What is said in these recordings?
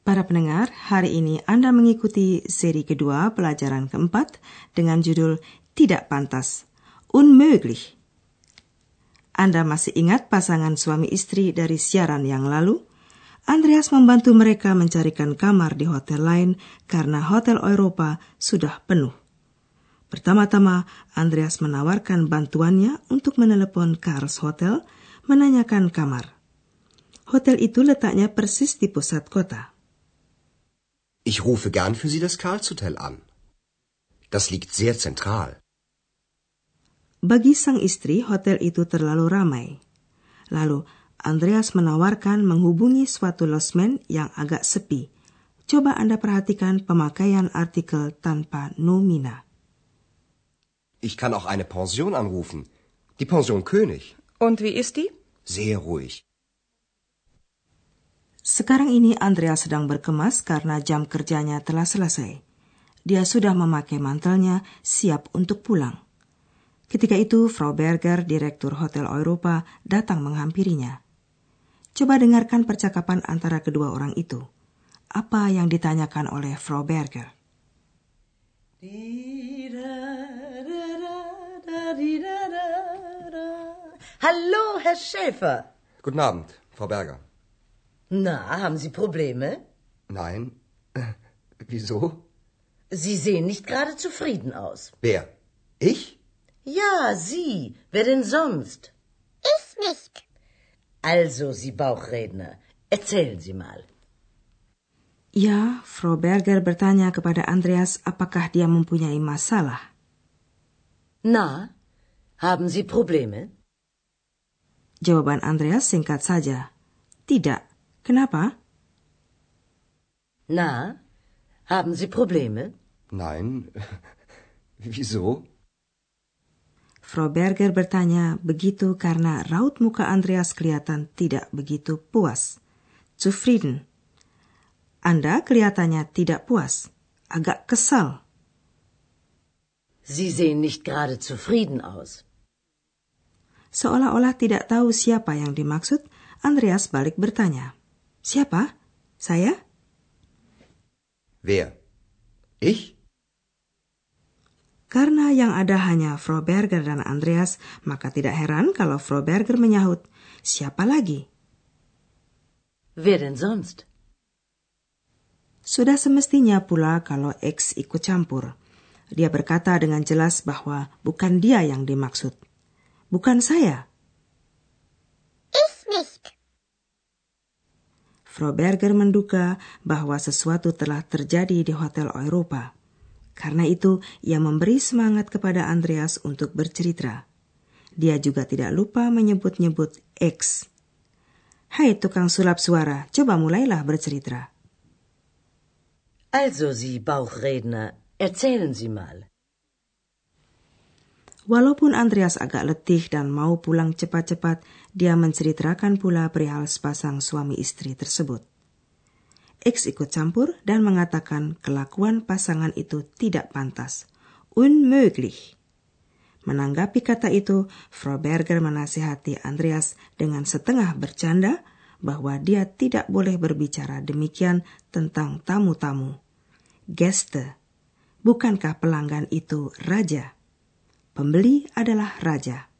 Para pendengar, hari ini Anda mengikuti seri kedua pelajaran keempat dengan judul Tidak Pantas, Unmöglich. Anda masih ingat pasangan suami istri dari siaran yang lalu? Andreas membantu mereka mencarikan kamar di hotel lain karena hotel Eropa sudah penuh. Pertama-tama, Andreas menawarkan bantuannya untuk menelepon Karls Hotel menanyakan kamar. Hotel itu letaknya persis di pusat kota. Ich rufe gern für Sie das Karlshotel an. Das liegt sehr zentral. Bagi sang istri, hotel itu terlalu ramai. Lalu, Andreas menawarkan menghubungi suatu losmen yang agak sepi. Coba Anda perhatikan pemakaian artikel tanpa nomina. Ich kann auch eine Pension anrufen. Die Pension König. Und wie ist die? Sehr ruhig. Sekarang ini Andreas sedang berkemas karena jam kerjanya telah selesai. Dia sudah memakai mantelnya, siap untuk pulang. Ketika itu, Frau Berger, direktur Hotel Eropa, datang menghampirinya. Coba dengarkan percakapan antara kedua orang itu. Apa yang ditanyakan oleh Frau Berger? Hallo, Herr Schäfer. Guten Abend, Frau Berger. Na, haben Sie Probleme? Nein. Äh, wieso? Sie sehen nicht gerade zufrieden aus. Wer? Ich? Ja, Sie. Wer denn sonst? Ich nicht. Also, Sie Bauchredner, erzählen Sie mal. Ya, Frau Berger bertanya kepada Andreas apakah dia mempunyai masalah. Na, haben Sie Probleme? Jawaban Andreas singkat saja. Tidak. Kenapa? Na, haben Sie Probleme? Nein. wieso? Frau Berger bertanya begitu karena raut muka Andreas kelihatan tidak begitu puas. Zufrieden. Anda kelihatannya tidak puas, agak kesal. Sie sehen nicht gerade zufrieden aus. Seolah-olah tidak tahu siapa yang dimaksud, Andreas balik bertanya. Siapa? Saya? Wer? Ich? Karena yang ada hanya Frau Berger dan Andreas, maka tidak heran kalau Frau Berger menyahut, siapa lagi? Wer denn sonst? Sudah semestinya pula kalau X ikut campur. Dia berkata dengan jelas bahwa bukan dia yang dimaksud. Bukan saya. Ich nicht. Frau Berger menduga bahwa sesuatu telah terjadi di Hotel Eropa. Karena itu, ia memberi semangat kepada Andreas untuk bercerita. Dia juga tidak lupa menyebut-nyebut X. Hai tukang sulap suara, coba mulailah bercerita. Also, Sie Bauchredner, erzählen Sie mal. Walaupun Andreas agak letih dan mau pulang cepat-cepat, dia menceritakan pula perihal sepasang suami istri tersebut. X ikut campur dan mengatakan kelakuan pasangan itu tidak pantas. Unmöglich. Menanggapi kata itu, Frau Berger menasihati Andreas dengan setengah bercanda bahwa dia tidak boleh berbicara demikian tentang tamu-tamu. Geste. Bukankah pelanggan itu raja? Pembeli adalah raja.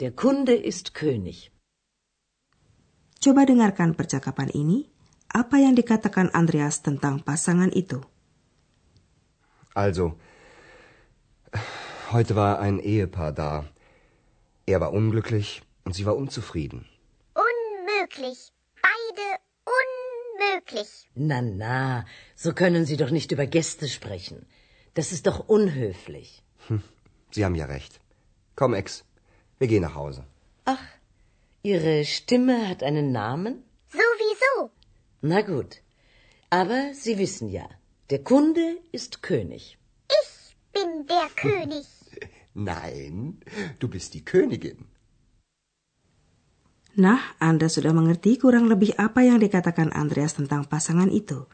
Der Kunde ist König. Coba dengarkan percakapan ini. Apa yang dikatakan Andreas tentang pasangan itu? Also, heute war ein Ehepaar da. Er war unglücklich und sie war unzufrieden. Unmöglich. Beide unmöglich. Na, na, so können Sie doch nicht über Gäste sprechen. Das ist doch unhöflich. Hm, Sie haben ja recht. Komm, Ex, wir gehen nach Hause. Ach, Ihre Stimme hat einen Namen? Sowieso. Na gut. Aber Sie wissen ja, der Kunde ist König. Ich der König. Nein, du bist die Königin. Nah, Anda sudah mengerti kurang lebih apa yang dikatakan Andreas tentang pasangan itu.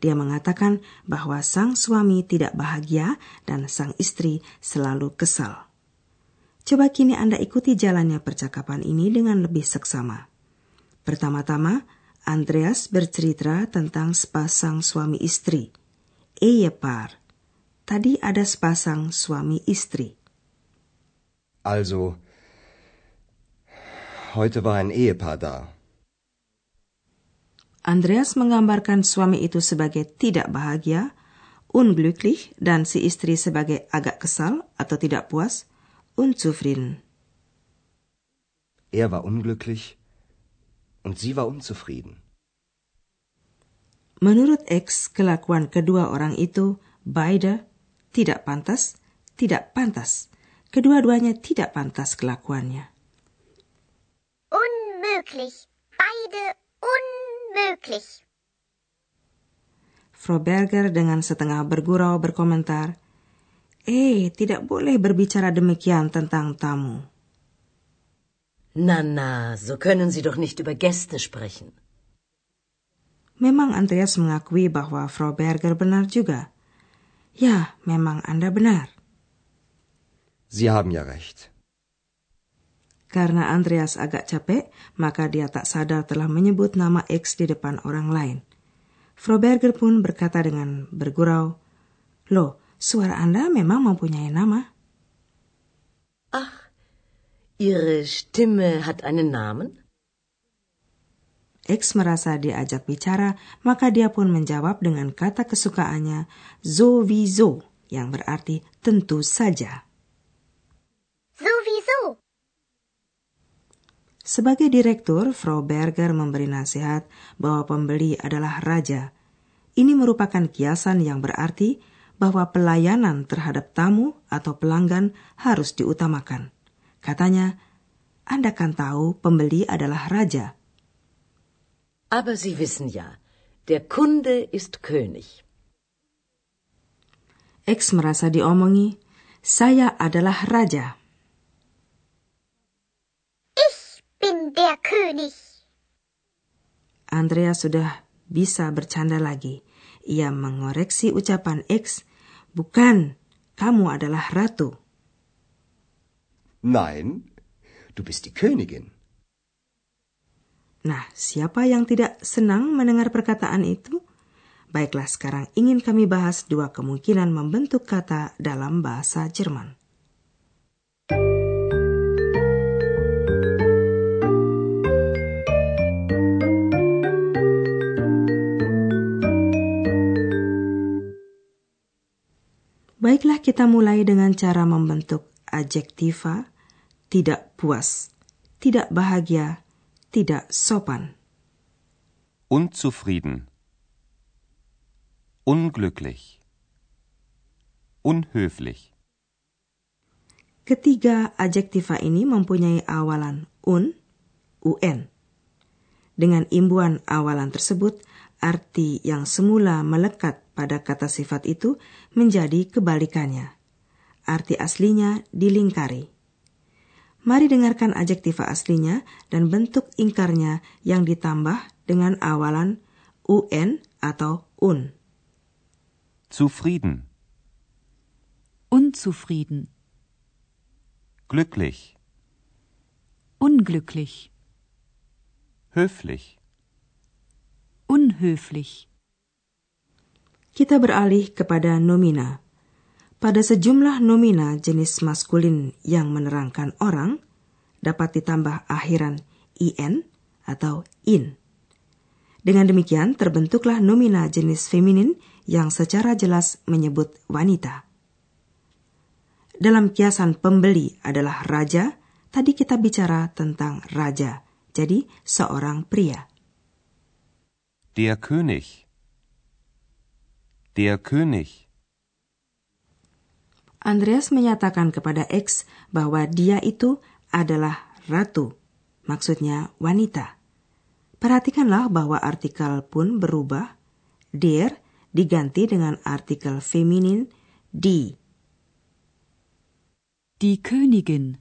Dia mengatakan bahwa sang suami tidak bahagia dan sang istri selalu kesal. Coba kini Anda ikuti jalannya percakapan ini dengan lebih seksama. Pertama-tama, Andreas bercerita tentang sepasang suami istri. Ehepaar. Tadi ada sepasang suami istri. Also, heute war ein Ehepaar da. Andreas menggambarkan suami itu sebagai tidak bahagia, unglücklich, dan si istri sebagai agak kesal atau tidak puas, unzufrieden. Er war unglücklich und sie war unzufrieden. Menurut X, kelakuan kedua orang itu, beide, tidak pantas, tidak pantas. Kedua-duanya tidak pantas kelakuannya. Unmöglich. Beide unmöglich. Frau Berger dengan setengah bergurau berkomentar, Eh, tidak boleh berbicara demikian tentang tamu. Na, na, so können Sie doch nicht über Gäste sprechen. Memang Andreas mengakui bahwa Frau Berger benar juga. Ya, memang Anda benar. Sie haben ja recht. Karena Andreas agak capek, maka dia tak sadar telah menyebut nama X di depan orang lain. Frau Berger pun berkata dengan bergurau, Loh, suara Anda memang mempunyai nama. Ach, Ihre Stimme hat einen Namen? X merasa diajak bicara, maka dia pun menjawab dengan kata kesukaannya, sowieso, yang berarti tentu saja. Sebagai direktur, Frau Berger memberi nasihat bahwa pembeli adalah raja. Ini merupakan kiasan yang berarti bahwa pelayanan terhadap tamu atau pelanggan harus diutamakan. Katanya, Anda kan tahu pembeli adalah raja. Aber Sie wissen ja, der Kunde ist König. X merasa diomongi, saya adalah raja. Ich bin der König. Andrea sudah bisa bercanda lagi. Ia mengoreksi ucapan X, bukan, kamu adalah ratu. Nein, du bist die Königin. Nah, siapa yang tidak senang mendengar perkataan itu? Baiklah, sekarang ingin kami bahas dua kemungkinan membentuk kata dalam bahasa Jerman. Kita mulai dengan cara membentuk adjektiva tidak puas, tidak bahagia, tidak sopan. Unzufrieden. Unglücklich. Unhöflich. Ketiga adjektiva ini mempunyai awalan un, un. Dengan imbuan awalan tersebut, arti yang semula melekat pada kata sifat itu menjadi kebalikannya. Arti aslinya dilingkari. Mari dengarkan adjektiva aslinya dan bentuk ingkarnya yang ditambah dengan awalan un atau un. Zufrieden. Unzufrieden. Glücklich. Unglücklich. Höflich. Unhöflich. Kita beralih kepada nomina. Pada sejumlah nomina jenis maskulin yang menerangkan orang, dapat ditambah akhiran in atau in. Dengan demikian, terbentuklah nomina jenis feminin yang secara jelas menyebut wanita. Dalam kiasan pembeli adalah raja, tadi kita bicara tentang raja, jadi seorang pria. Der König. Der König. Andreas menyatakan kepada X bahwa dia itu adalah ratu, maksudnya wanita. Perhatikanlah bahwa artikel pun berubah. Der diganti dengan artikel feminin di. Die Königin.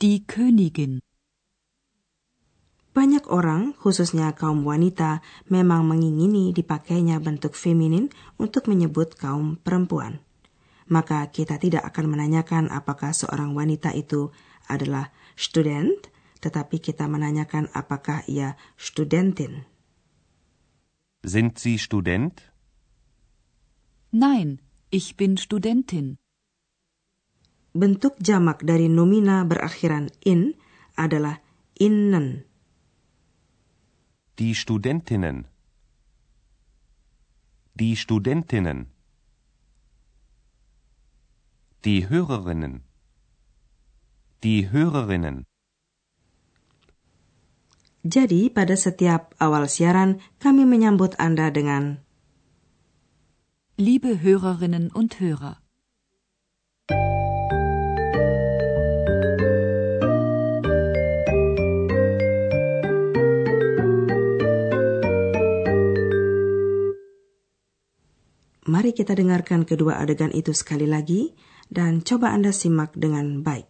Die Königin. Banyak orang, khususnya kaum wanita, memang mengingini dipakainya bentuk feminin untuk menyebut kaum perempuan. Maka kita tidak akan menanyakan apakah seorang wanita itu adalah student, tetapi kita menanyakan apakah ia studentin. Sind Sie Student? Nein, ich bin Studentin. Bentuk jamak dari nomina berakhiran in adalah innen. Die Studentinnen. Die Studentinnen. Die Hörerinnen. Die Hörerinnen. Jadi pada setiap awal siaran kami menyambut Anda dengan Liebe Hörerinnen und Hörer. Mari kita dengarkan kedua adegan itu sekali lagi dan coba Anda simak dengan baik.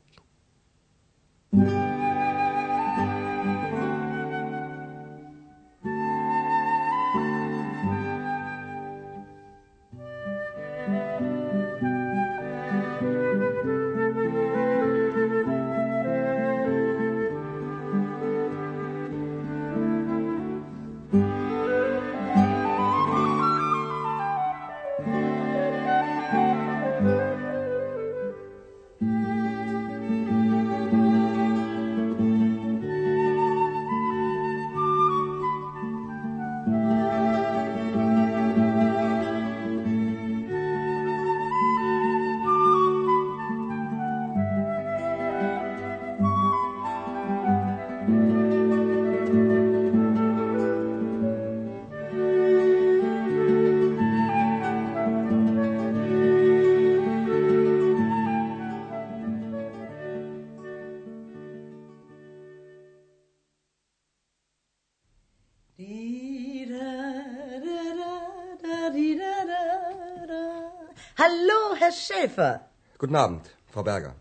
Hallo, Herr Schäfer. Guten Abend, Frau Berger.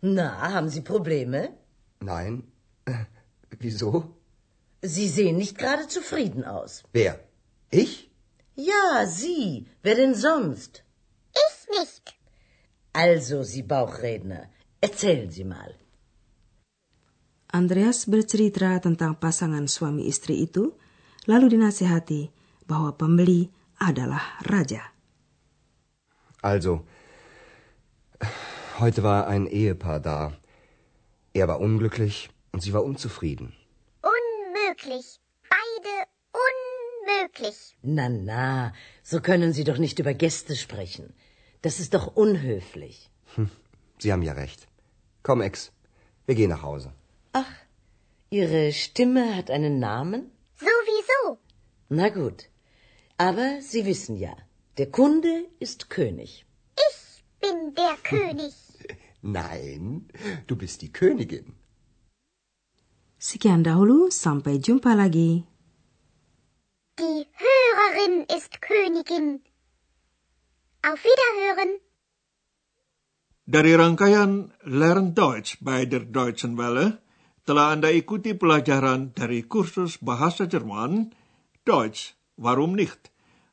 Na, haben Sie Probleme? Nein. Wieso? Sie sehen nicht gerade zufrieden aus. Wer? Ich? Ja, Sie. Wer denn sonst? Ich nicht. Also, Sie Bauchredner, erzählen Sie mal. Andreas bercerita tentang pasangan suami istri itu, lalu dinasihati bahwa pembeli adalah raja. Also, heute war ein Ehepaar da. Er war unglücklich und sie war unzufrieden. Unmöglich. Beide unmöglich. Na, na, so können Sie doch nicht über Gäste sprechen. Das ist doch unhöflich. Sie haben ja recht. Komm, Ex, wir gehen nach Hause. Ach, Ihre Stimme hat einen Namen? Sowieso. Na gut. Aber Sie wissen ja, der Kunde ist König. Ich bin der König. Nein, du bist die Königin. Sekian dahulu, sampai jumpa lagi. Die Hörerin ist Königin. Auf Wiederhören. Dari rangkaian Learn Deutsch bei der Deutschen Welle, telah Anda ikuti pelajaran dari kursus bahasa Jerman, Deutsch, warum nicht,